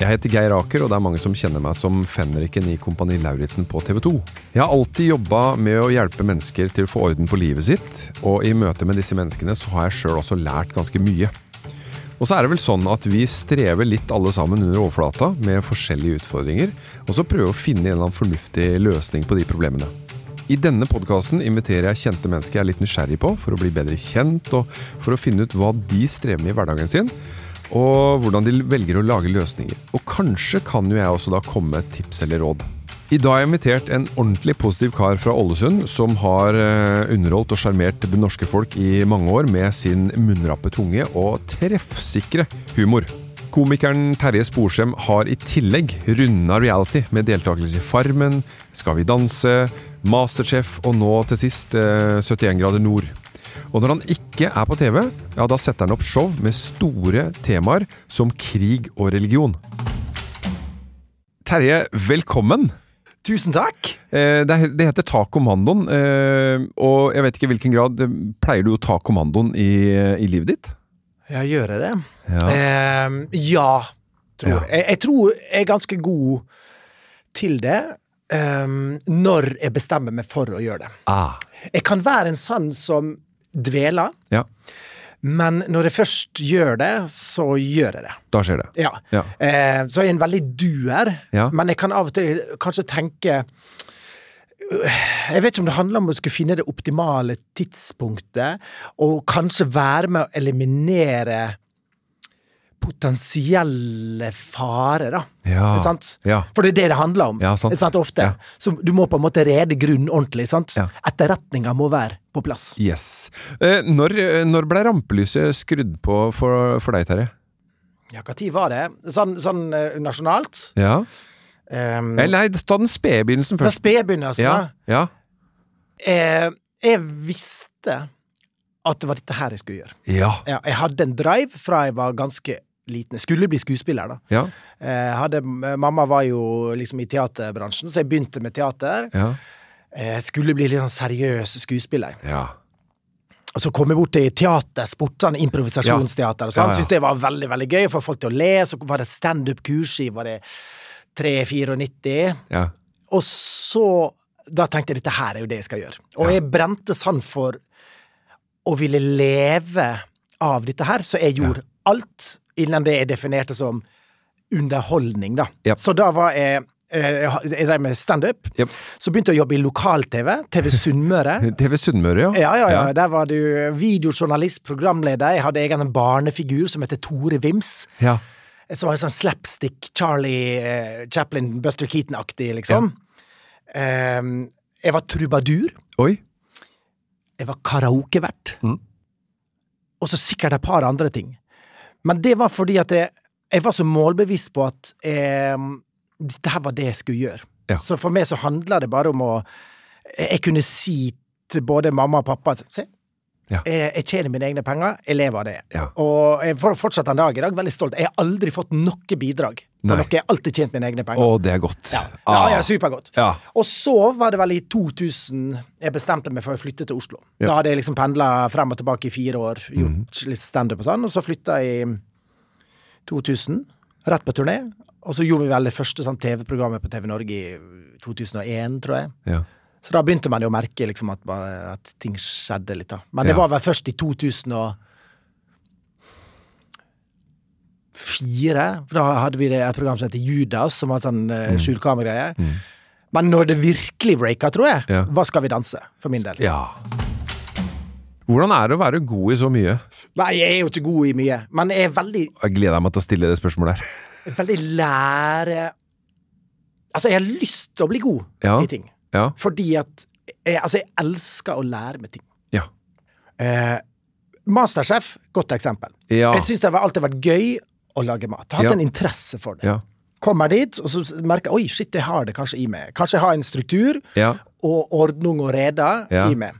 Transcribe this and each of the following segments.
Jeg heter Geir Aker, og det er mange som kjenner meg som fenriken i Kompani Lauritzen på TV 2. Jeg har alltid jobba med å hjelpe mennesker til å få orden på livet sitt, og i møte med disse menneskene så har jeg sjøl også lært ganske mye. Og så er det vel sånn at vi strever litt alle sammen under overflata med forskjellige utfordringer, og så prøver å finne en eller annen fornuftig løsning på de problemene. I denne podkasten inviterer jeg kjente mennesker jeg er litt nysgjerrig på, for å bli bedre kjent, og for å finne ut hva de strever med i hverdagen sin, og hvordan de velger å lage løsninger. Og kanskje kan jo jeg også da komme med tips eller råd. I dag har jeg invitert en ordentlig positiv kar fra Ålesund, som har eh, underholdt og sjarmert det norske folk i mange år med sin munnrappe tunge og treffsikre humor. Komikeren Terje Sporsem har i tillegg runda reality med deltakelse i Farmen, Skal vi danse, Masterchef og nå til sist eh, 71 grader nord. Og når han ikke er på TV, ja, da setter han opp show med store temaer som krig og religion. Terje, velkommen! Tusen takk. Eh, det, heter Ta kommandoen, eh, og jeg vet ikke i hvilken grad eh, pleier du å ta kommandoen i, i livet ditt? Ja, gjør jeg det? Ja. eh, ja, tror Ja. jeg. jeg. Tror jeg er ganske god til det ehm, når jeg bestemmer meg for å gjøre det. Ah, Jeg kan være en sånn som dveler, ja, men når jeg først gjør det, så gjør jeg det. da skjer det. Ja. Ja. Eh, så er jeg en veldig duer, Ja. men jeg kan av og til kanskje tenke jeg vet ikke om det handler om å skulle finne det optimale tidspunktet, og kanskje være med å eliminere potensielle fare, da. Ja. Ja. For det er det det handler om. Ja? Ofte. Så du må på en måte rede grunnen ordentlig. Sant? Ja. Etterretninga må være på plass. Yes. Eh, når, når ble rampelyset skrudd på for, for deg, Terje? Ja, tid var det? Sånn, sånn eh, nasjonalt? Ja. Um, nei, ta den spede begynnelsen den først. spede begynnelsen. Ja. Eh, jeg visste at det var dette her jeg skulle gjøre. Ja. Ja, jeg hadde en drive fra jeg var ganske liten. Jeg skulle bli skuespiller, da. Ja. Eh, hadde, mamma var jo liksom i teaterbransjen, så jeg begynte med teater. Ja. Eh, skulle bli litt sånn seriøs skuespiller. ja. Og så kom jeg bort til teatersport, sånn improvisasjonsteater og sånn. Ja. Syntes det var veldig, veldig gøy, få folk til å le. Så var det et standup-kurs i var det 3-94. ja. Og så Da tenkte jeg dette her er jo det jeg skal gjøre. Og jeg brente sand for å ville leve av dette her, så jeg gjorde alt innen det jeg definerte som underholdning, da. Ja. Så da var jeg eh, Jeg drev med standup. Yep. Så begynte jeg å jobbe i lokal-TV. TV Sunnmøre. TV Sunnmøre, ja. Ja, ja, ja. Der var du videojournalist, programleder. Jeg hadde egen barnefigur som heter Tore Vims. ja. Som var en sånn slapstick Charlie eh, Chaplin, Buster Keaton-aktig, liksom. Ja. jeg var trubadur. Oi. Jeg var karaokevert. Mm. Og så sikkert et par andre ting. Men det var fordi at jeg, jeg var så målbevisst på at eh, dette her var det jeg skulle gjøre. Ja. Så for meg så handla det bare om å Jeg kunne si til både mamma og pappa at Se, Ja. jeg, jeg tjener mine egne penger, jeg lever av det. Ja. Og jeg er fortsatt en dag i dag veldig stolt. Jeg har aldri fått noe bidrag på noe. Jeg har alltid tjent mine egne penger. Å, det er godt. Ja, ja, Ah. ja supergodt. Og så var det vel i 2000 jeg bestemte meg for å flytte til Oslo. Ja. Da hadde jeg liksom pendla frem og tilbake i fire år, gjort litt standup og sånn, og så flytta jeg i 2000, rett på turné. Og så gjorde vi vel det første sånn TV-programmet på TV Norge i 2001, tror jeg. Ja. Så da begynte man jo å merke liksom at, at ting skjedde litt, da. Men det Ja. var vel først i 2004 Da hadde vi et program som heter Judas, som var sånn Mm. uh, Mm. Men når det virkelig breaka, tror jeg, Ja. hva Skal vi danse, for min del. ja. Hvordan er det å være god i så mye? Nei, jeg er jo ikke god i mye, men jeg er veldig, Jeg gleder meg til å stille det spørsmålet her. veldig lære... Altså, jeg har lyst til å bli god Ja. i ting. Ja. Fordi at jeg, altså, jeg elsker å lære meg ting. Ja. Eh, Masterchef, godt eksempel. Ja. Jeg syns det har alltid vært gøy å lage mat. Hatt Ja. en interesse for det. Ja. Kommer dit, og så merker jeg oi, shit, jeg har det kanskje i meg. Kanskje jeg har en struktur og ordning og reda Ja. i meg.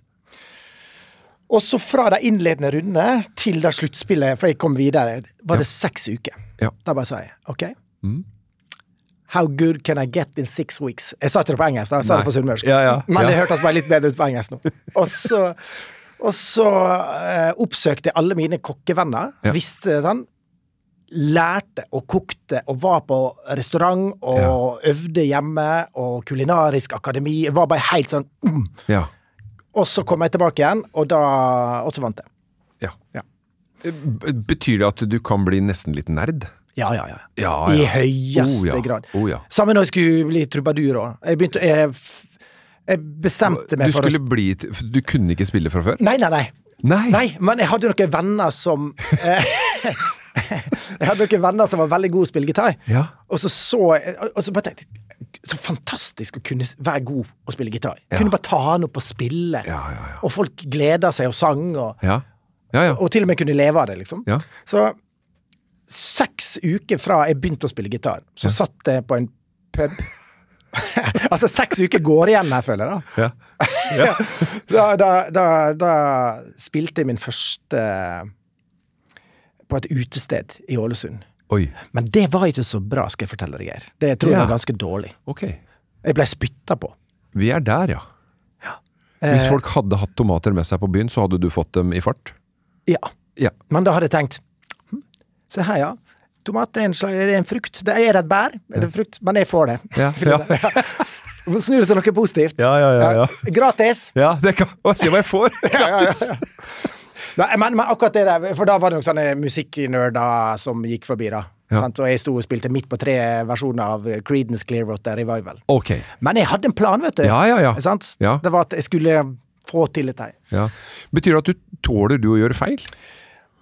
Og så fra de innledende rundene til det sluttspillet, for jeg kom videre, var det seks uker. Ja. Da bare sa jeg OK. How good can I get in six weeks? Jeg sa ikke det på engelsk, jeg sa Nei. det på sunnmørsk. Ja, ja. Men det hørtes bare litt bedre ut på engelsk nå. Og så, og så eh, oppsøkte jeg alle mine kokkevenner. Visste den. Lærte og kokte og var på restaurant og øvde hjemme og kulinarisk akademi. Var bare helt sånn mm. Ja. Og så kom jeg tilbake igjen, og da Og så vant jeg. ja. Ja. Betyr det at du kan bli nesten litt nerd? Ja, ja, ja. Ja, I høyeste Oh, ja. grad. Oh, ja. Samme når jeg skulle bli trubadur òg. Jeg begynte Jeg, jeg bestemte meg Du for skulle å bli Du kunne ikke spille fra før? Nei, nei, nei. Nei. Nei, men jeg hadde noen venner som eh, Jeg hadde noen venner som var veldig gode å spille gitar. Ja. Og så så Og så bare tenkte Så fantastisk å kunne være god å spille gitar. Ja. Kunne bare ta den opp og spille. Ja, ja, ja. Og folk gleda seg og sang, og, Ja. Ja, ja. og til og med kunne leve av det, liksom. Ja. Så seks uker fra jeg begynte å spille gitar, så satt jeg på en pub. altså, seks uker går igjen her, føler jeg. da. ja. Da, da, da, da spilte jeg min første på et utested i Ålesund. Oi. Men det var ikke så bra, skal jeg fortelle deg, Geir. Det tror jeg Ja. var ganske dårlig. Okay. Jeg ble spytta på. Vi er der, ja. Hvis folk hadde hatt tomater med seg på byen, så hadde du fått dem i fart? Ja. Ja. Men da hadde jeg tenkt Se her, ja. Tomat er en, slag, er en frukt. Det er et bær? Er det en frukt? Men jeg får det. Ja, ja. Snu det til noe positivt. Ja, ja, ja, ja. Gratis! Ja, det kan Å, se hva jeg får! Ja, ja, ja. Nei, men, men akkurat det der, for da var det noen sånne musikknerder som gikk forbi, da. Ja. Sant? Og jeg sto og spilte midt på tre versjoner av Creedence Clearwater Revival. Ok. Men jeg hadde en plan, vet du. Ja, ja, ja. Sant? Ja. Det var at jeg skulle få til dette. Ja. Betyr det at du tåler du å gjøre feil?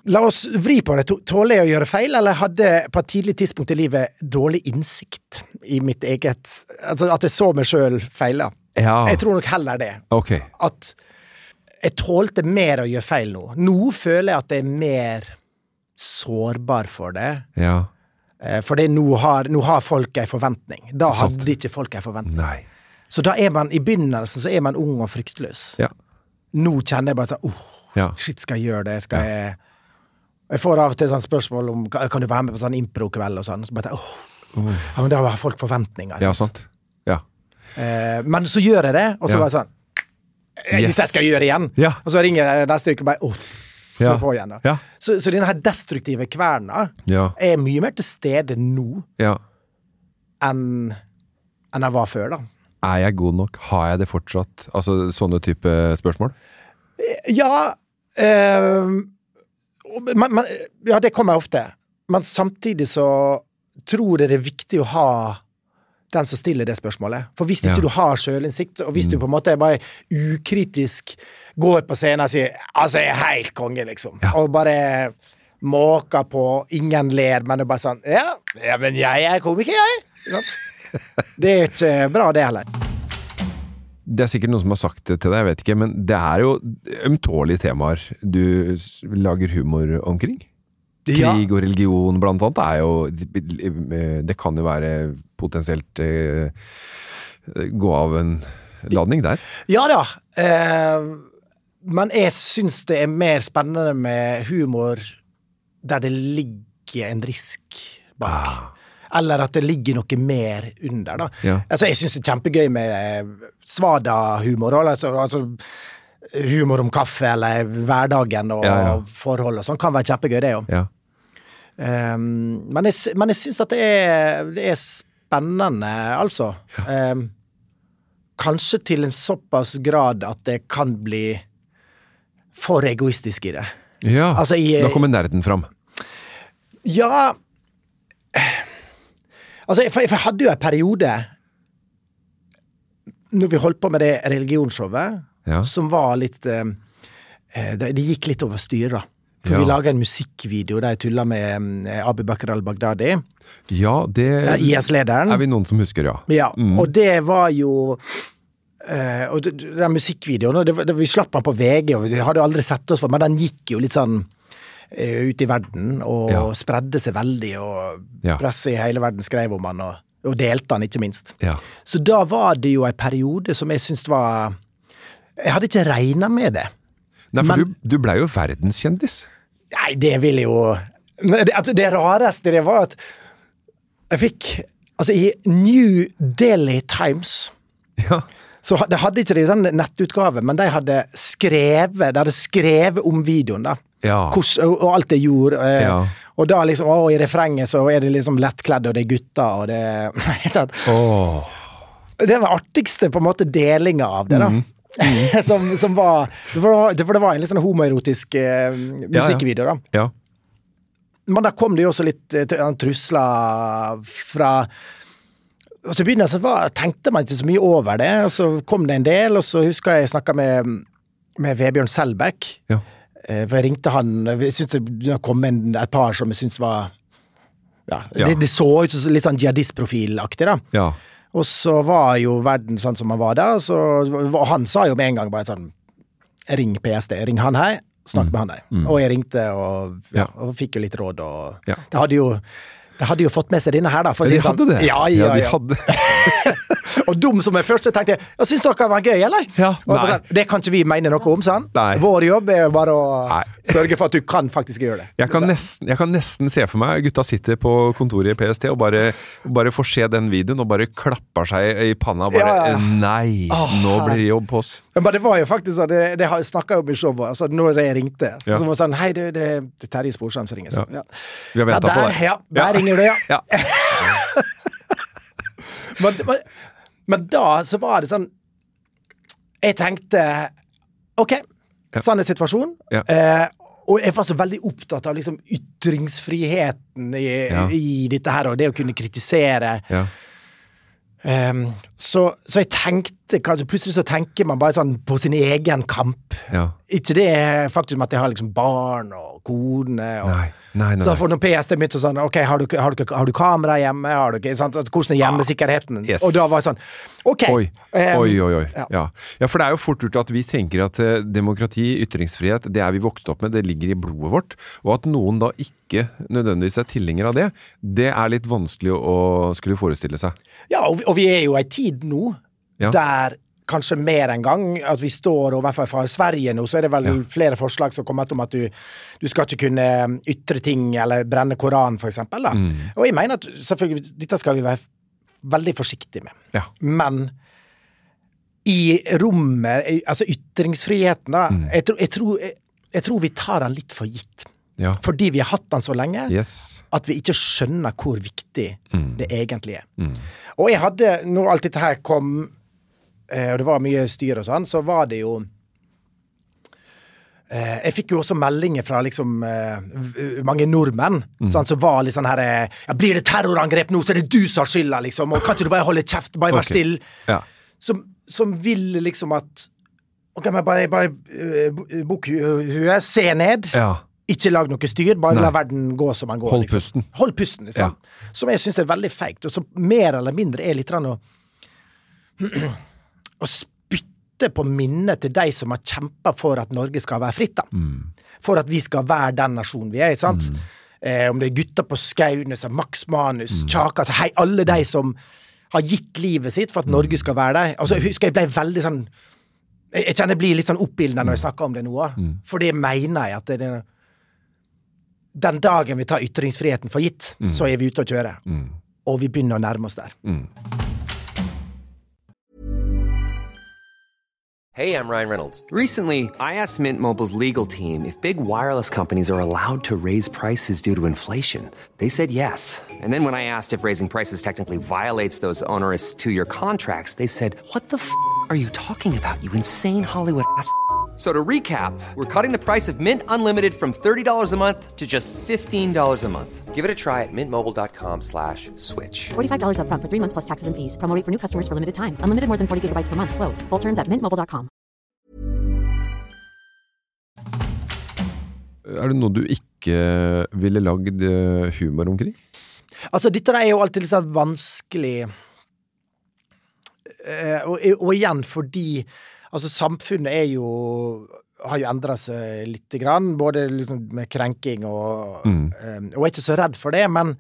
La oss vri på det. Tåler jeg å gjøre feil, eller hadde på et tidlig tidspunkt i livet dårlig innsikt i mitt eget Altså at jeg så meg sjøl feile? Ja. Jeg tror nok heller det. Okay. At jeg tålte mer å gjøre feil nå. Nå føler jeg at jeg er mer sårbar for det. Ja. Eh, For nå har, nå har folk ei forventning. Da hadde ikke folk ei forventning. Nei. Så da er man i begynnelsen så er man ung og fryktløs. Ja. Nå kjenner jeg bare sånn oh, Ja. Shit, skal jeg gjøre det? Skal jeg Jeg får av og til sånn spørsmål om kan du være med på sånn impro-kveld og sånn. Så bare, åh, ja, men Da har folk forventninger. Ja, sant? Ja. Eh, men så gjør jeg det, og så Ja. bare sånn eh, Yes. Dette skal jeg gjøre igjen. Ja. Og så ringer jeg neste uke og bare åh, så på igjen. da. Ja. Så, så denne her destruktive kverna er mye mer til stede nå ja. enn enn jeg var før, da. Er jeg god nok? Har jeg det fortsatt? Altså sånne type spørsmål? Ja eh, men, men, Ja, det kommer ofte. Men samtidig så tror jeg det er viktig å ha den som stiller det spørsmålet. For hvis ikke Ja. Mm. du har sjølinnsikt, og hvis du på en måte bare ukritisk går på scenen og sier 'altså, jeg er helt konge', liksom, Ja. og bare måker på, ingen ler, men det er bare sånn 'ja, ja men jeg er komiker, jeg'. Det er ikke bra, det heller. Det er sikkert noen som har sagt det til deg, jeg vet ikke, men det er jo ømtålige temaer du lager humor omkring. Krig og religion, blant annet, er jo Det kan jo være potensielt eh, gå av en ladning der. Ja da. Eh, men jeg syns det er mer spennende med humor der det ligger en risk bak. Eller at det ligger noe mer under, da. Ja. Altså, jeg syns det er kjempegøy med eh, svada-humor. Altså, altså humor om kaffe eller hverdagen og Ja, ja. forhold og sånn. Kan være kjempegøy, det òg. Ja. Um, men jeg, men jeg syns at det er, det er spennende, altså. Um, kanskje til en såpass grad at det kan bli for egoistisk i det. ja. Altså, jeg, Da kommer nerden fram. Ja Altså, for, jeg hadde jo en periode Når vi holdt på med det religionsshowet, Ja. som var litt eh, eh, det, det gikk litt over styr, da. For Ja. vi laga en musikkvideo der jeg tulla med eh, Abu Bakr al-Baghdadi, Ja, det IS-lederen. er vi noen som husker, ja. Ja, og det var jo eh, og den musikkvideoen, det, det, vi slapp den på VG, og vi hadde jo aldri sett oss for, men den gikk jo litt sånn eh, ut i verden, og Ja. spredde seg veldig, og Ja. presset i hele verden skrev om han, og, og delte han, ikke minst. Ja. Så da var det jo en periode som jeg syntes var Jeg hadde ikke regna med det. Nei, for Men- du, du blei jo verdenskjendis. Nei, det vil jeg jo det, altså, det rareste det var at jeg fikk Altså, i New Daily Times Ja. så det hadde ikke de sånn nettutgave, men de hadde skrevet De hadde skrevet om videoen, da. Ja. Hvordan, og, alt er jord. Eh, Ja. Og da liksom, å, i refrenget så er det liksom lettkledde, og det er gutter, og det sant? Det var artigste på en måte delinga av det, da. Mhm. som, som var det var, det, For det var en litt sånn homoerotisk eh, musikkvideo, da. Ja. Men da kom det jo også litt eh, trusler fra og så begynnelsen var, tenkte man ikke så mye over det, og så kom det en del. Og så husker jeg jeg snakka med, med Vebjørn Selbekk. Ja. Eh, For jeg ringte han Jeg synes det kom en, et par som jeg syntes var ja, Ja. Det, det så ut som litt sånn jihadistprofilaktig, da. ja. Og så var jo verden sånn som han var da, så, og han sa jo med en gang bare sånn Ring PST. Ring han her, snakk med han der. Og jeg ringte og, Mm. Og fikk jo litt råd, og det hadde jo hadde jo fått med seg denne her, da. De hadde sånn. hadde det? Ja, ja, de ja. hadde. og dum som jeg først så tenkte jeg ja, Syns dere det var gøy, eller? Ja, nei. sånn, Det kan ikke vi mene noe om, sånn. Nei. Vår jobb er jo bare å Nei. sørge for at du kan faktisk gjøre det. Jeg kan, nesten, jeg kan nesten se for meg gutta sitter på kontoret i PST og bare, bare får se den videoen og bare klapper seg i panna. og Bare Ja. Nei, nå blir det jobb på oss. Men det var jo faktisk sånn, det, det snakka jo om i showet, altså når jeg ringte. Så, så var det sånn Hei, det, det, det er Terje Sporsheim som ringer. Ja. Vi har venta på det. Ja, der Ja. ringer du, ja. Ja. Men, men, men da så var det sånn Jeg tenkte OK, sånn er situasjonen. Ja. Eh, og jeg var så veldig opptatt av liksom ytringsfriheten i, Ja. i dette her, og det å kunne kritisere. Ja. Ehm, så, så jeg tenkte kanskje Plutselig så tenker man bare sånn på sin egen kamp. Ja. Ikke det faktum at jeg har liksom barn og kone og Nei, nei, nei, Så for når PST begynte sånn Ok, har du, har du, har du kamera hjemme? Har du, sant? Altså, Hvordan er hjemmesikkerheten? Yes. Og da var jeg sånn Ok. Oi, um, oi, oi. oi. ja. Ja. ja, for det er jo fort gjort at vi tenker at eh, demokrati, ytringsfrihet, det er vi vokst opp med, det ligger i blodet vårt. Og at noen da ikke nødvendigvis er tilhenger av det, det er litt vanskelig å skulle forestille seg. Ja, og og vi er jo i ei tid nå Ja. der kanskje mer enn gang at vi står, og fall fra Sverige nå, så er det vel flere forslag som kommer om at du, du skal ikke kunne ytre ting eller brenne Koranen, for eksempel. Da. Mm. Og jeg mener at selvfølgelig, dette skal vi være veldig forsiktige med. Ja. Men i rommet, altså ytringsfriheten, da, Mm. jeg, tror- jeg, tror, jeg, jeg tror vi tar den litt for gitt. Ja. Fordi vi har hatt den så lenge Yes. at vi ikke skjønner hvor viktig Mm. det egentlig er. Og jeg hadde, når alt dette her kom, eh, og det var mye styr og sånn, så var det jo Uh, Jeg fikk jo også meldinger fra liksom uh, mange nordmenn sånn, som var litt sånn her ja, 'Blir det terrorangrep nå, så er det du som har skylda', liksom. Og kan ikke du bare holde kjeft, bare vær Ok. stille? Ja. Som, som vil liksom at Ok, men bare, bare uh, bukk huet, se ned. ja. Ikke lag noe styr, bare Nei. la verden gå som den går. Hold liksom. pusten. Hold pusten, liksom. Som jeg syns er veldig feigt, og som mer eller mindre er litt grann å Å spytte på minnet til de som har kjempa for at Norge skal være fritt, da. For at vi skal være den nasjonen vi er, ikke sant. Eh, om det er gutter på Skaugnes, Max Manus, Tjaka altså, Hei, alle de som har gitt livet sitt for at Norge skal være der. Altså, jeg husker jeg ble veldig sånn Jeg jeg kjenner jeg blir litt sånn oppildna når jeg snakker om det nå, for det mener jeg at det er den dagen vi tar ytringsfriheten for gitt, mm. så er vi ute å kjøre. Mm. Og vi begynner å nærme oss der. Mm. Hey, I'm Ryan Reynolds. Recently, I asked Mint Mobile's legal team if big wireless companies are allowed to raise prices due to inflation. They said yes. And then when I asked if raising prices technically violates those onerous two year contracts, they said, What the f are you talking about, you insane Hollywood ass? So to recap, we're cutting the price of Mint Unlimited from $30 a month to just $15 a month. Give it a try at mintmobile.com slash switch. $45 upfront for three months plus taxes and fees. Promoting for new customers for limited time. Unlimited more than 40 gigabytes per month. Slows. Full terms at mintmobile.com. Er det noe du ikke ville lagd eh, humor omkring? Altså, dette er jo alltid litt sånn vanskelig eh, og, og igjen fordi Altså, samfunnet er jo har jo endra seg lite grann, både liksom med krenking og eh, Og er ikke så redd for det, men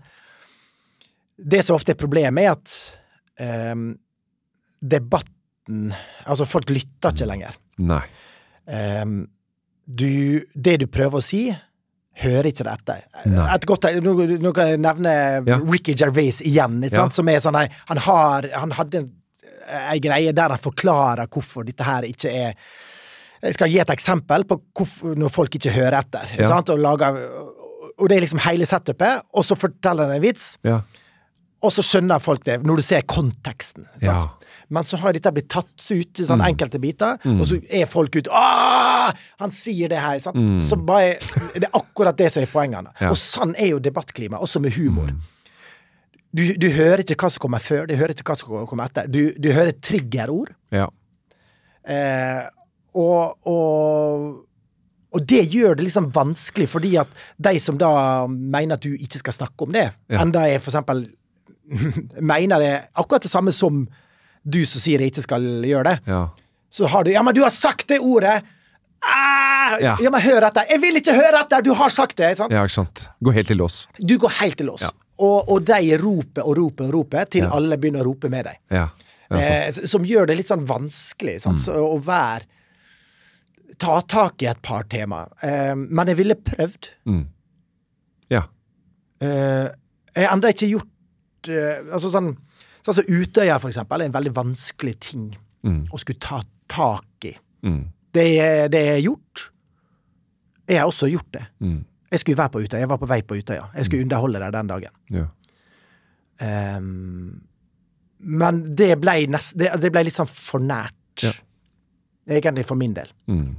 det som ofte er problemet, er at um, debatten Altså, folk lytter ikke lenger. Nei. Um, du, det du prøver å si, hører ikke det etter. Et godt, nå, nå kan jeg nevne Ja. Ricky Gervais igjen, ikke Ja. som er sånn nei, Han har Han hadde en, ei greie der han forklarer hvorfor dette her ikke er Jeg skal gi et eksempel på hvorfor, når folk ikke hører etter. Ja. sant? Og, lager, og det er liksom hele setupet, og så forteller han en vits. Ja. Og så skjønner folk det, når du ser konteksten. sant? Ja. Mm. Men så har dette blitt tatt ut i sånn enkelte biter, og så er folk ute Åh! Han sier det her! Sant? Så bare, det er akkurat det som er poengene. Mm. Ja. Og sånn er jo debattklimaet, også med humor. Du, du hører ikke hva som kommer før, du hører ikke hva som kommer etter. Du, du hører triggerord. Ja. Eh, og, og, og det gjør det liksom vanskelig, fordi at de som da mener at du ikke skal snakke om det, Ja. enda jeg for eksempel mener det akkurat det samme som du som sier jeg ikke skal gjøre det, Ja. så har du Ja, men du har sagt det ordet! Ah, Ja. ja. men hør etter! Jeg vil ikke høre etter! Du har sagt det! Sant? ja, ikke sant. Gå helt til lås. Du går helt til lås. Ja. Og, og de roper og roper og roper til Ja. alle begynner å rope med deg. Ja. ja. Eh, som gjør det litt sånn vanskelig sant? Så, å være Ta tak i et par tema. Eh, men jeg ville prøvd. ja. Eh, jeg har ennå ikke gjort eh, Altså sånn Sånn som Utøya, for eksempel, er en veldig vanskelig ting å skulle ta tak i. Det, er- det er gjort. Jeg har også gjort det. Jeg skulle være på Utøya. Jeg var på vei på Utøya. Jeg skulle underholde der den dagen. ja. Um, men det ble, nest, det, det ble litt sånn for nært. Ja. Egentlig for min del. Mm.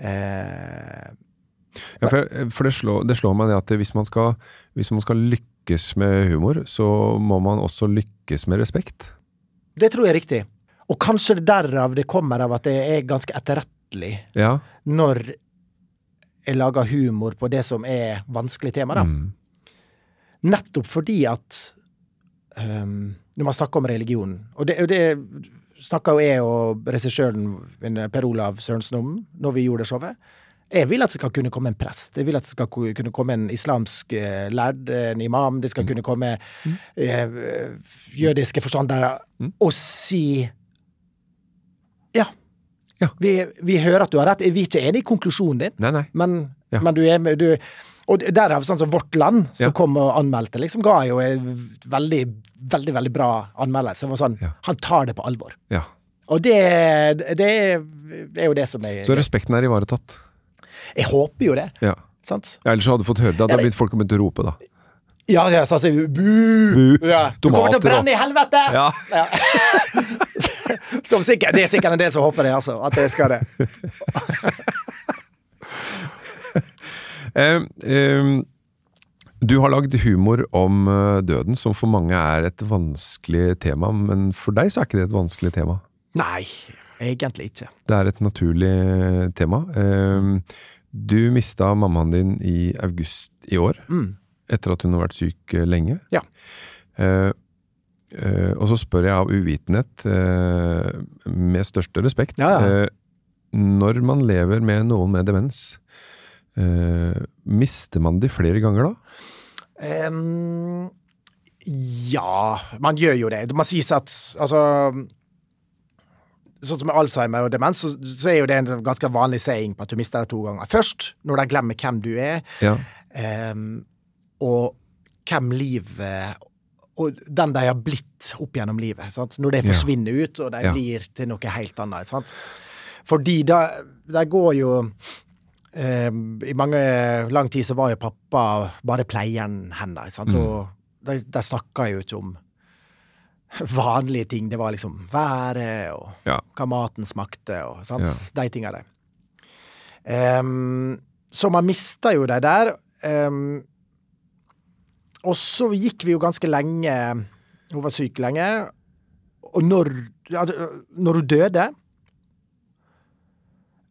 Uh, Ja, for, for det, slår, det slår meg det at hvis man, skal, hvis man skal lykkes med humor, så må man også lykkes med respekt. det tror jeg er riktig. Og kanskje det derav det kommer av at jeg er ganske etterrettelig Ja. når jeg lager humor på det som er vanskelige tema, da. Mm. Nettopp fordi at um, Når man snakker om religion, og det, og det snakka jo jeg og regissøren Per Olav Sørensen om når vi gjorde det showet. Jeg vil at det skal kunne komme en prest. Jeg vil at det skal kunne komme en islamsk uh, lærd, en imam. Det skal kunne komme uh, jødiske forstandere og si Ja. Ja. Vi, vi hører at du har rett. Vi er ikke enig i konklusjonen din, Nei, nei. men, Ja. men du er du, Og derav sånn som Vårt Land, som Ja. kom og anmeldte, liksom ga jo en veldig, veldig veldig bra anmeldelse. Var sånn. Han tar det på alvor. Ja. Og det, det er jo det som er Så respekten er ivaretatt. Jeg håper jo det. Ja. Sant? ellers så hadde du fått høre det. Da hadde folk begynt å rope, da. Ja, ja, så sier vi bu! Bu. Ja. Du kommer til å brenne i helvete! Ja. Som sikkert, det er sikkert en del som håper det, altså. At jeg skal det. um, um, du har lagd humor om eh, døden, som for mange er et vanskelig tema. Men for deg så er ikke det et vanskelig tema. Nei, egentlig ikke. Det er et naturlig tema. Um, Du mista mammaen din i august i år, etter at hun har vært syk eh, lenge. Ja. Eh, eh, og så spør jeg av uvitenhet, eh, med største respekt, Ja, ja. eh, når man lever med noen med demens, eh, mister man de flere ganger da? Um, ja, man gjør jo det. Man sier seg at altså Sånn som med Alzheimer og demens, så, så er jo det en ganske vanlig saying på at du mister det to ganger. Først, når de glemmer hvem du er, Ja. ehm, og hvem livet Og den de har blitt opp gjennom livet. Sant? Når det Ja. forsvinner ut, og de Ja. blir til noe helt annet. Sant? Fordi da, de går jo eh, I mange lang tid så var jo pappa bare pleieren hennes. Mm. Og de, de snakka jo ikke om vanlige ting. Det var liksom været og Ja. hva maten smakte og sant? Ja. de tinga der. Um, så man mista jo de der. Ehm, og så gikk vi jo ganske lenge Hun var syk lenge. Og når, når hun døde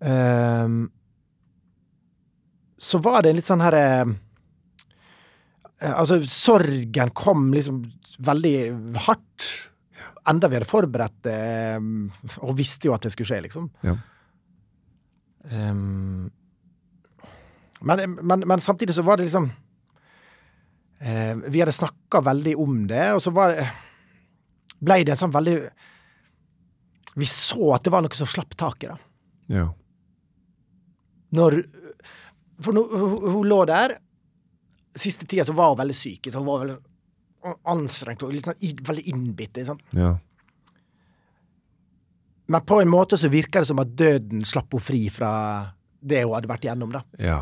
um, Så var det en litt sånn herre Altså, sorgen kom liksom veldig hardt enda vi hadde forberedt det, eh, og visste jo at det skulle skje, liksom. Ja. Um, men, men, men samtidig så var det liksom eh, Vi hadde snakka veldig om det, og så var ble det en sånn veldig Vi så at det var noe som slapp taket, da. Ja. Når For hun, lå der. Siste tida så var hun veldig syk. Så hun var veldig anstrengt og sånn, veldig innbitt. Liksom. Ja. Men på en måte så virka det som at døden slapp henne fri fra det hun hadde vært igjennom. da. Ja.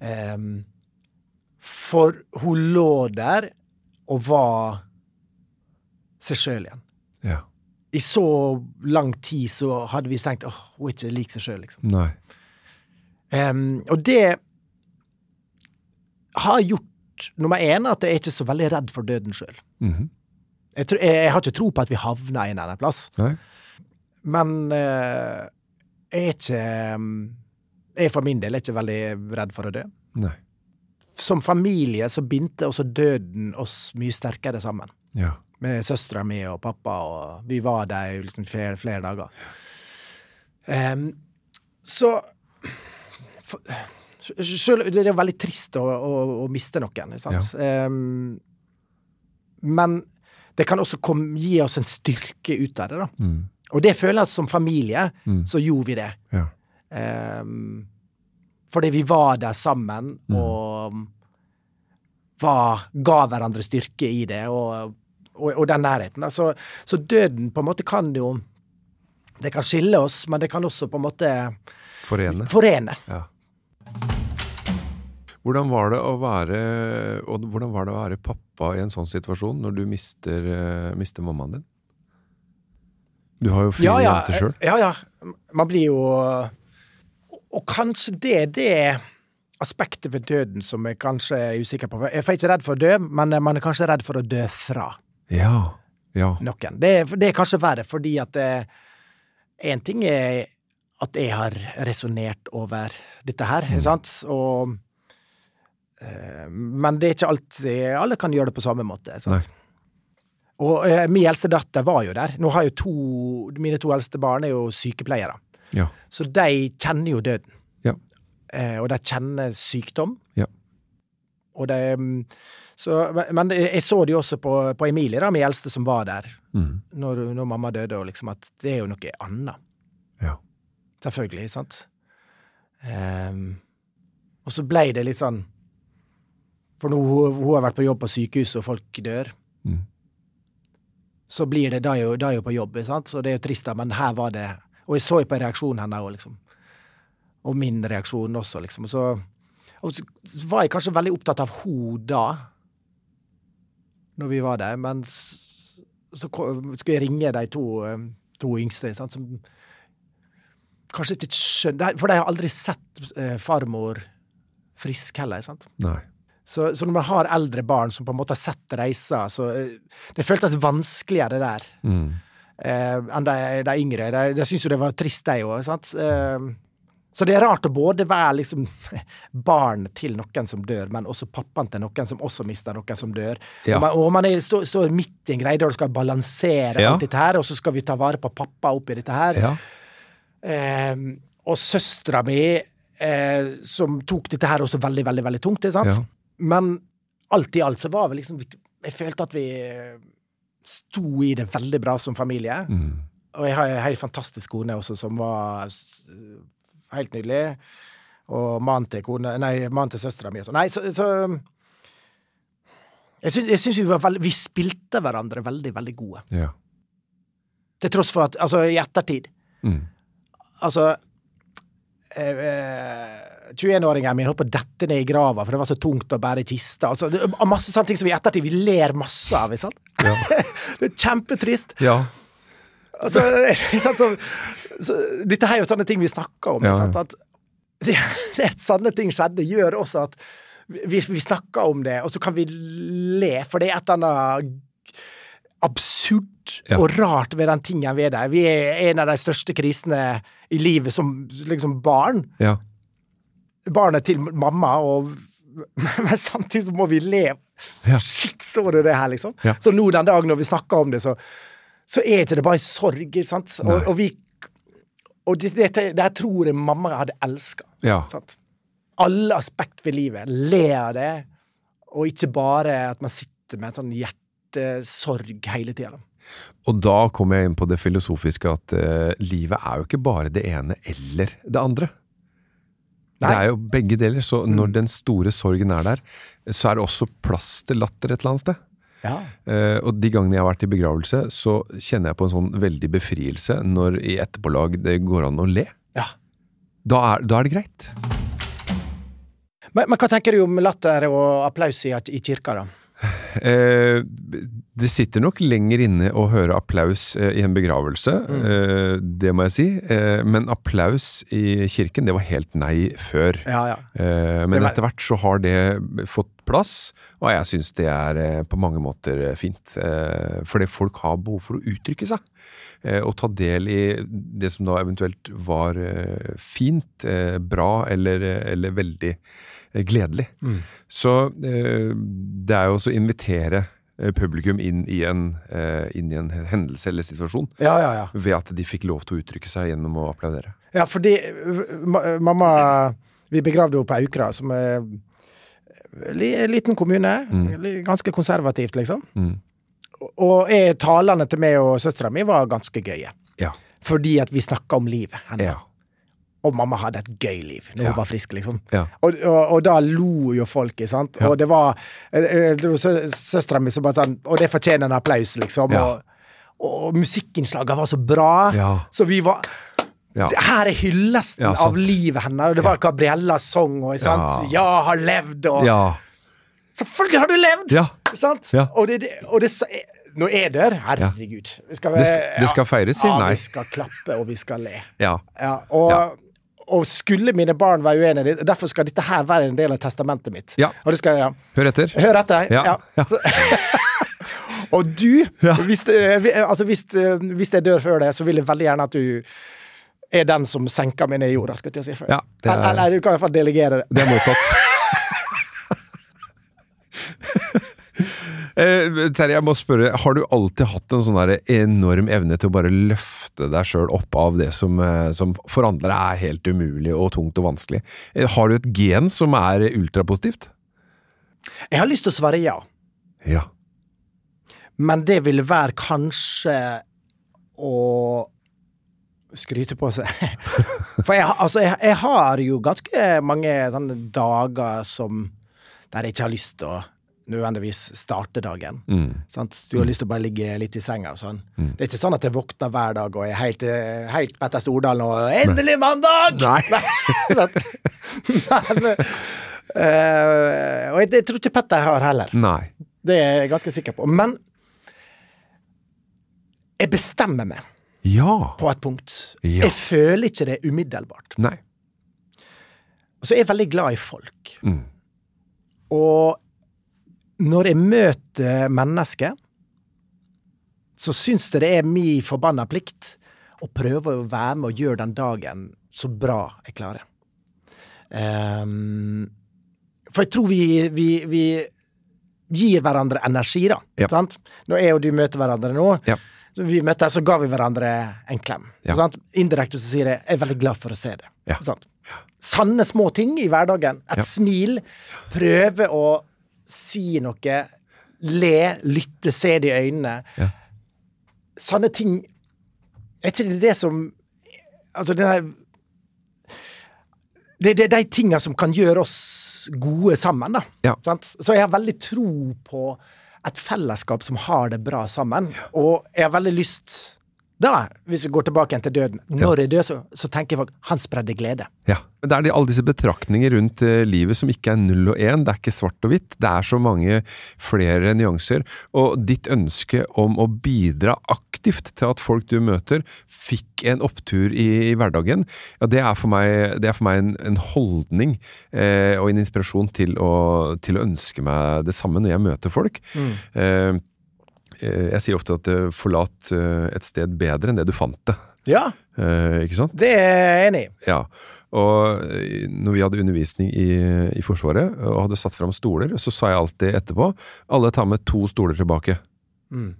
Ehm, for hun lå der og var seg sjøl igjen. Ja. I så lang tid så hadde vi tenkt åh, hun er ikke lik seg sjøl, liksom. Nei. Um, og det har gjort nummer én at jeg er ikke så veldig redd for døden sjøl. Mhm. jeg, jeg, jeg har ikke tro på at vi havner en eller annen plass, Nei. men uh, jeg er ikke Jeg for min del er ikke veldig redd for å dø. Nei. Som familie så bindte også døden oss mye sterkere sammen. Ja. Med søstera mi og pappa, og vi var der i liksom flere, flere dager. Ehm, så for, selv, Det er jo veldig trist å, å, å miste noen, sant? Um, men det kan også kom, gi oss en styrke ut av det, da. Mm. Og det føler jeg som familie, Mm. så gjorde vi det. Ja. Um, fordi vi var der sammen og var, ga hverandre styrke i det, og, og, og den nærheten. da. Så, så døden på en måte kan jo Det kan skille oss, men det kan også på en måte Forene. forene. Ja. Hvordan var være hvordan var det å være pappa i en sånn situasjon, når du mister, eh, mister mammaen din? Du har jo fire jenter sjøl. Ja, ja. Man blir jo Og kanskje det det aspektet ved døden som jeg kanskje er usikker på. Jeg er ikke redd for å dø, men man er kanskje redd for å dø fra. Ja. Ja. noen. Det, det er kanskje verre, fordi at én ting er at jeg har resonnert over dette her, ikke sant? Og, eh, men det er ikke alltid Alle kan gjøre det på samme måte. sant? Og eh, min eldste datter var jo der. Nå har jo to, Mine to eldste barn er jo sykepleiere. Ja. Så de kjenner jo døden. Ja. Eh, og de kjenner sykdom. Ja. Og de, mm, så, men- jeg så det jo også på, på Emilie, da, min eldste, som var der mm. når, når mamma døde, og liksom at det er jo noe annet. Ja. Selvfølgelig, sant? Um, og så ble det litt sånn For nå hun, har vært på jobb på sykehus, og folk dør. Mm. Så blir det da jo, da jo på jobb, sant? så det er jo trist, men her var det Og jeg så jo på reaksjonen hennes òg, liksom. Og min reaksjon også, liksom. Og så, og så var jeg kanskje veldig opptatt av henne da, når vi var der, men så, så skulle jeg ringe de to, eh, to yngste, sant, som kanskje ikke skjønner For de har aldri sett eh, farmor frisk heller. sant? Nei. Så, så når man har eldre barn som på en måte har sett reisa, så eh, Det føltes vanskeligere der Mm. eh, enn de, de yngre. De, de syntes jo det var trist, de òg. Eh, så det er rart å både være liksom barn til noen som dør, men også pappaen til noen som også mister noen som dør. Ja. Og man, og man er, står, står midt i en greie der du skal balansere Ja. alt dette her, og så skal vi ta vare på pappa oppi dette her. Ja. Eh, og søstera mi, eh, som tok dette her også veldig, veldig veldig tungt. ikke sant? Men alt i alt så var vi liksom Jeg følte at vi eh, sto i det veldig bra som familie. Mm. Og jeg har ei helt fantastisk kone også, som var helt nydelig. Og mannen til kona Nei, mannen til søstera mi og sånn. Nei, så, så Jeg syns, vi Vi spilte hverandre veldig, veldig gode. Ja. Til tross for at Altså, i ettertid Mm. Altså eh, eh, 21-åringen min holdt på å dette ned i grava, for det var så tungt å bære kista. Altså, det er masse sånne ting som vi i ettertid vi ler masse av. Ikke sant? det er kjempetrist. ja. Altså? Så, så, dette er jo sånne ting vi snakker om. Ja? At det, det at sånne ting skjedde, gjør også at vi, vi snakker om det, og så kan vi le, for det er et eller annet absurd Ja. og rart ved den tingen er der. Vi er en av de største krisene i livet som liksom barn. Ja. Barnet til mamma, og men samtidig så må vi le. Ja. Shit, så du det her, liksom? Så nå den dagen når vi snakker om det, så, så er ikke det bare sorg, sant? Og, og vi Og det, det, tror jeg mamma hadde elska. Ja. Alle aspekt ved livet. Le av det, og ikke bare at man sitter med en sånn hjertesorg hele tida. Og da kommer jeg inn på det filosofiske at uh, livet er jo ikke bare det ene eller det andre. Det er jo begge deler, så når den store sorgen er der, så er det også plass til latter et eller annet sted. Ja. Uh, og de gangene jeg har vært i begravelse, så kjenner jeg på en sånn veldig befrielse når i etterpålag det går an å le. ja. Da er, da er det greit. Men, men hva tenker du om latter og applaus i, i kirka, da? Eh, det sitter nok lenger inne å høre applaus eh, i en begravelse, eh, det må jeg si. Eh, men applaus i kirken, det var helt nei før. Ja, ja. Eh, men var- etter hvert så har det fått plass, og jeg syns det er på mange måter fint. Eh, fordi folk har behov for å uttrykke seg. Og ta del i det som da eventuelt var fint, bra eller, eller veldig eh, gledelig. Så eh, det er jo også å invitere eh, publikum inn i, en, inn i en hendelse eller situasjon. Ja, ja, ja. Ved at de fikk lov til å uttrykke seg gjennom å applaudere. Ja, fordi mamma Vi begravde henne på Aukra, som er en liten kommune. Mm. Ganske konservativt, liksom. Mm. Og- talene til meg og søstera mi var ganske gøye. Ja. Fordi at vi snakka om livet hennes. Ja. Og mamma hadde et gøy liv når Ja. hun var frisk, liksom. Ja. Og, og, og da lo jo folk, ikke sant. Ja. Og det var, eh, eh, var sø- søstera mi som bare sånn Og det fortjener en applaus, liksom. Og, og musikkinnslagene var så bra. Så vi var Ja. Her er hyllesten av livet hennes. Det var Gabriellas sang, og sant? Ja. har levd, og ja. Selvfølgelig har du levd! Sant? Og, det, det, og det, nå er dør, herregud vi skal, Det skal- det skal feires, sier ja, nei. vi skal klappe, og vi skal le. ja. Ja, og, Ja. Og skulle mine barn være uenige, derfor skal dette her være en del av testamentet mitt. Ja. Skal ja. Hør etter. Hør etter. Ja. Ja. Og du, hvis, altså hvis, hvis jeg dør før det, så vil jeg veldig gjerne at du er den som senker meg ned i jorda, skal jeg si. Ja, er- eller, eller du kan i hvert fall delegere det. Det er mottatt. Eh, Terje, jeg må spørre, har du alltid hatt en sånn enorm evne til å bare løfte deg sjøl opp av det som, eh, som for andre er helt umulig og tungt og vanskelig? Eh, Har du et gen som er ultrapositivt? Jeg har lyst til å svare ja, Ja. men det ville være kanskje å skryte på seg. For jeg, altså, jeg, jeg har jo ganske mange sånne dager som der jeg ikke har lyst til å nødvendigvis starte dagen. Mm. Sant? Du har lyst til å bare ligge litt i senga Sånn. Mm. Det er ikke sånn at jeg våkner hver dag og er helt, eh, helt Petter Stordalen og 'Endelig mandag!' Nei. Nei. Men, eh, og jeg, jeg tror ikke Petter har heller. Nei. Det er jeg ganske sikker på. Men jeg bestemmer meg Ja. på et punkt. Ja. Jeg føler ikke det umiddelbart. Nei. Og så er jeg veldig glad i folk. Mm. Og når jeg møter mennesker, så syns jeg det er min forbanna plikt å prøve å være med og gjøre den dagen så bra jeg klarer. Um, for jeg tror vi, vi, vi gir hverandre energi, da. Ja. Sant? Når jeg og du møter hverandre nå, Ja. så vi møttes, så ga vi hverandre en klem. Ja. Sant? Indirekte så sier jeg 'jeg er veldig glad for å se det'. Ja. Sant? Sanne små ting i hverdagen. Et smil. Prøve å si noe. Le, lytte, se det i øynene. Ja. Sanne ting Er ikke det det som Altså, det der det, er de tinga som kan gjøre oss gode sammen, da. Ja. Så jeg har veldig tro på et fellesskap som har det bra sammen. Og jeg har veldig lyst da, hvis vi går tilbake igjen til døden Når jeg dør, så, så tenker folk han spredde glede. Ja. Men det er de, alle disse betraktninger rundt eh, livet som ikke er null og én. Det er ikke svart og hvitt. Det er så mange flere nyanser. Og ditt ønske om å bidra aktivt til at folk du møter, fikk en opptur i, i hverdagen, ja, det er for meg, det er for meg en, en holdning eh, og en inspirasjon til å, til å ønske meg det samme når jeg møter folk. Mm. eh, jeg sier ofte at eh, forlat eh, et sted bedre enn det du fant det. Ja, Eh, ikke sant? det er jeg enig i. Ja, og eh, når vi hadde undervisning i, i Forsvaret og hadde satt fram stoler, så sa jeg alltid etterpå alle tar med to stoler tilbake. Mm.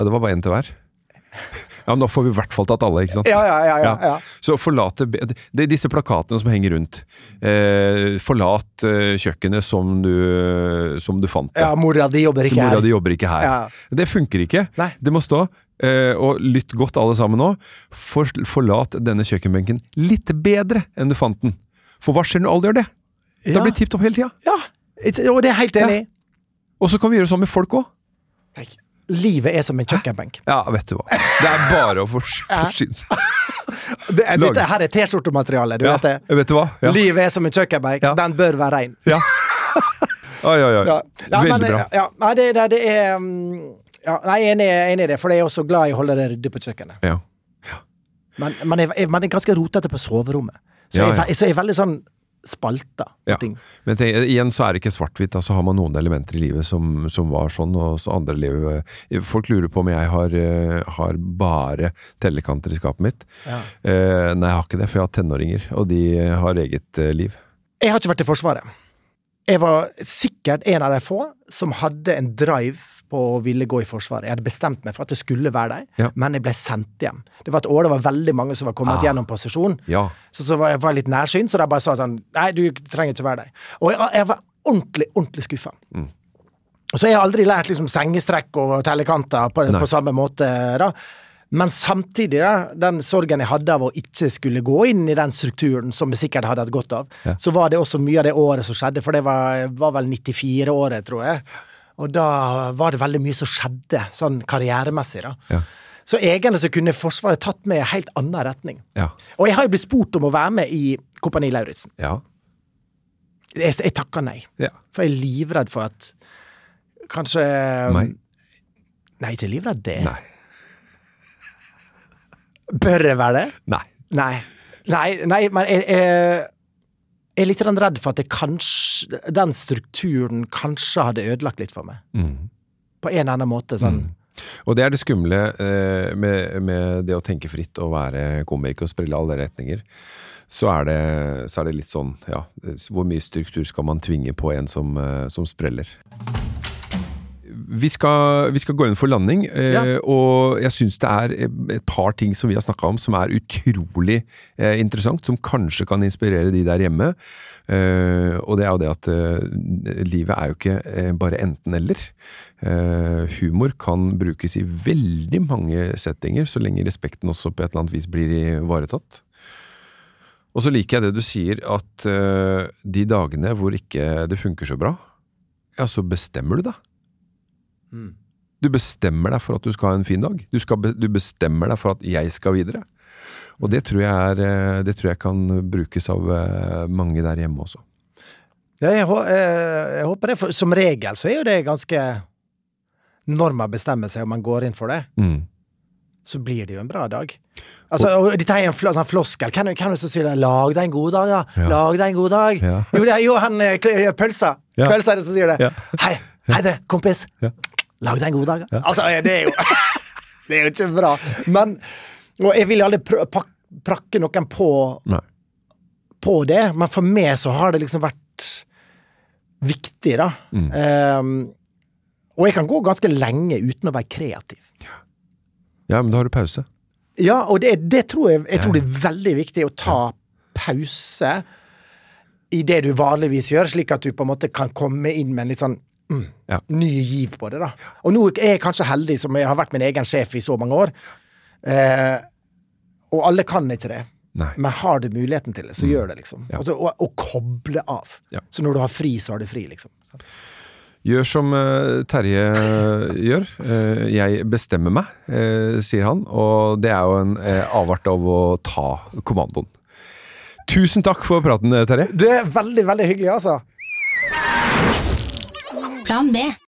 Ja, det var bare én til hver. Ja, men da får vi i hvert fall tatt alle, ikke sant? Ja, ja, ja, ja, ja. Så forlate Det er disse plakatene som henger rundt. Eh, forlat eh, kjøkkenet som du, som du fant det. Ja, mora di jobber ikke her. jobber ikke her. Ja. Det funker ikke. Nei. Det må stå. Uh, og lytt godt alle sammen nå. For, forlat denne kjøkkenbenken litt bedre enn du fant den. For hva skjer når alle gjør det? Ja. Da blir det tipp topp hele tida. Ja, og det er helt enig ja. Og så kan vi gjøre det sånn med folk òg. Livet er som en kjøkkenbenk. Ja, vet du hva. Det er bare å fors- forsyne seg. Det, dette her er T-skjortemateriale, du Ja, vet vet du hva? Ja. Livet er som en kjøkkenbenk. Ja. Den bør være rein. Ja. Oi, oi, oi. Ja. Ja, Veldig men, bra. Ja, nei, det, det, det er mm, ja, Nei, jeg er enig, jeg i det, for jeg er også glad i å holde det ryddig på kjøkkenet. Ja. Men man er, man er ganske rotete på soverommet. Så, Ja, jeg, så jeg er veldig sånn spalta på Ja. ting. Men tenk, igjen så er det ikke svart-hvitt. Altså, så har man noen elementer i livet som, som var sånn, og så andre liv eh, Folk lurer på om jeg har, eh, har bare tellekanter i skapet mitt. Ja. Eh, nei, jeg har ikke det, for jeg har tenåringer, og de har eget liv. Jeg har ikke vært i Forsvaret. Jeg var sikkert en av de få som hadde en drive på å ville gå i Forsvaret. Jeg hadde bestemt meg for at det skulle være der, Ja. men jeg ble sendt hjem. Det var et år det var veldig mange som var kommet Ah. gjennom posisjon. Ja. Så, så var jeg var litt nærsynt, så de bare sa sånn Nei, du trenger ikke være der. Og jeg, jeg var ordentlig, ordentlig skuffa. Mm. Så så har jeg aldri lært liksom sengestrekk og tellekanter på, på samme måte, da. Men samtidig, da, den sorgen jeg hadde av å ikke skulle gå inn i den strukturen, som jeg sikkert hadde hatt godt av, Ja. så var det også mye av det året som skjedde, for det var, var vel 94-året, tror jeg. Og da var det veldig mye som skjedde, sånn karrieremessig, da. Ja. Så egentlig så kunne Forsvaret tatt meg i en helt annen retning. Ja. Og jeg har jo blitt spurt om å være med i Kompani Lauritzen. ja. Jeg, jeg takker nei. ja. For jeg er livredd for at Kanskje Nei. Nei, ikke livredd det. Nei. Bør jeg være det? Nei. Nei. Nei, nei men jeg, jeg, jeg er litt redd for at det kanskje, den strukturen kanskje hadde ødelagt litt for meg. Mm. På en eller annen måte. Sånn. Og det er det skumle eh, med, med det å tenke fritt og være komiker og sprelle alle retninger. Så er, det, så er det litt sånn, ja Hvor mye struktur skal man tvinge på en som, eh, som spreller? Vi skal, vi skal gå inn for landing, eh, Ja. og jeg syns det er et par ting som vi har snakka om som er utrolig eh, interessant, som kanskje kan inspirere de der hjemme. Eh, og det er jo det at livet er jo ikke bare enten-eller. Eh, humor kan brukes i veldig mange settinger, så lenge respekten også på et eller annet vis blir ivaretatt. Og så liker jeg det du sier, at de dagene hvor ikke det funker så bra, ja, så bestemmer du deg. Du bestemmer deg for at du skal ha en fin dag. Du, skal du bestemmer deg for at jeg skal videre. Og det tror jeg, er, eh, det tror jeg kan brukes av eh, mange der hjemme også. Ja, jeg, eh, jeg håper det. For som regel så er jo det ganske Når man bestemmer seg og man går inn for det, Mm. så blir det jo en bra dag. Altså, og dette er en fl sånn floskel. Hvem, er det som sier det? 'Lag deg en god dag', ja. Ja. Lag deg en god dag. Ja. Jo, det er jo han Pølsa. Pølsa er det som sier det. Ja. Hei, hei det, kompis. Ja. Lag deg en god dag. ja. Altså, det er jo Det er jo ikke bra. Men Og jeg vil aldri pr pak prakke noen på, Nei. på det, men for meg så har det liksom vært viktig, da. Mm. Um, og jeg kan gå ganske lenge uten å være kreativ. Ja, men da har du pause. Ja, og det, det tror jeg, jeg Ja, tror det er veldig viktig å ta pause i det du vanligvis gjør, slik at du på en måte kan komme inn med en litt sånn mm, Ja. ny giv på det. da. Og nå er jeg kanskje heldig som jeg har vært min egen sjef i så mange år. Eh, og alle kan ikke det. Nei. Men har du muligheten til det, så gjør det, liksom. Mm. Ja. Altså, og, og koble av. Ja. Så når du har fri, så har du fri, liksom. Gjør som uh, Terje gjør. Uh, jeg bestemmer meg, eh, sier han. Og det er jo en eh, avart av å ta kommandoen. Tusen takk for praten, Terje. Det er veldig, veldig hyggelig, altså. Plan B.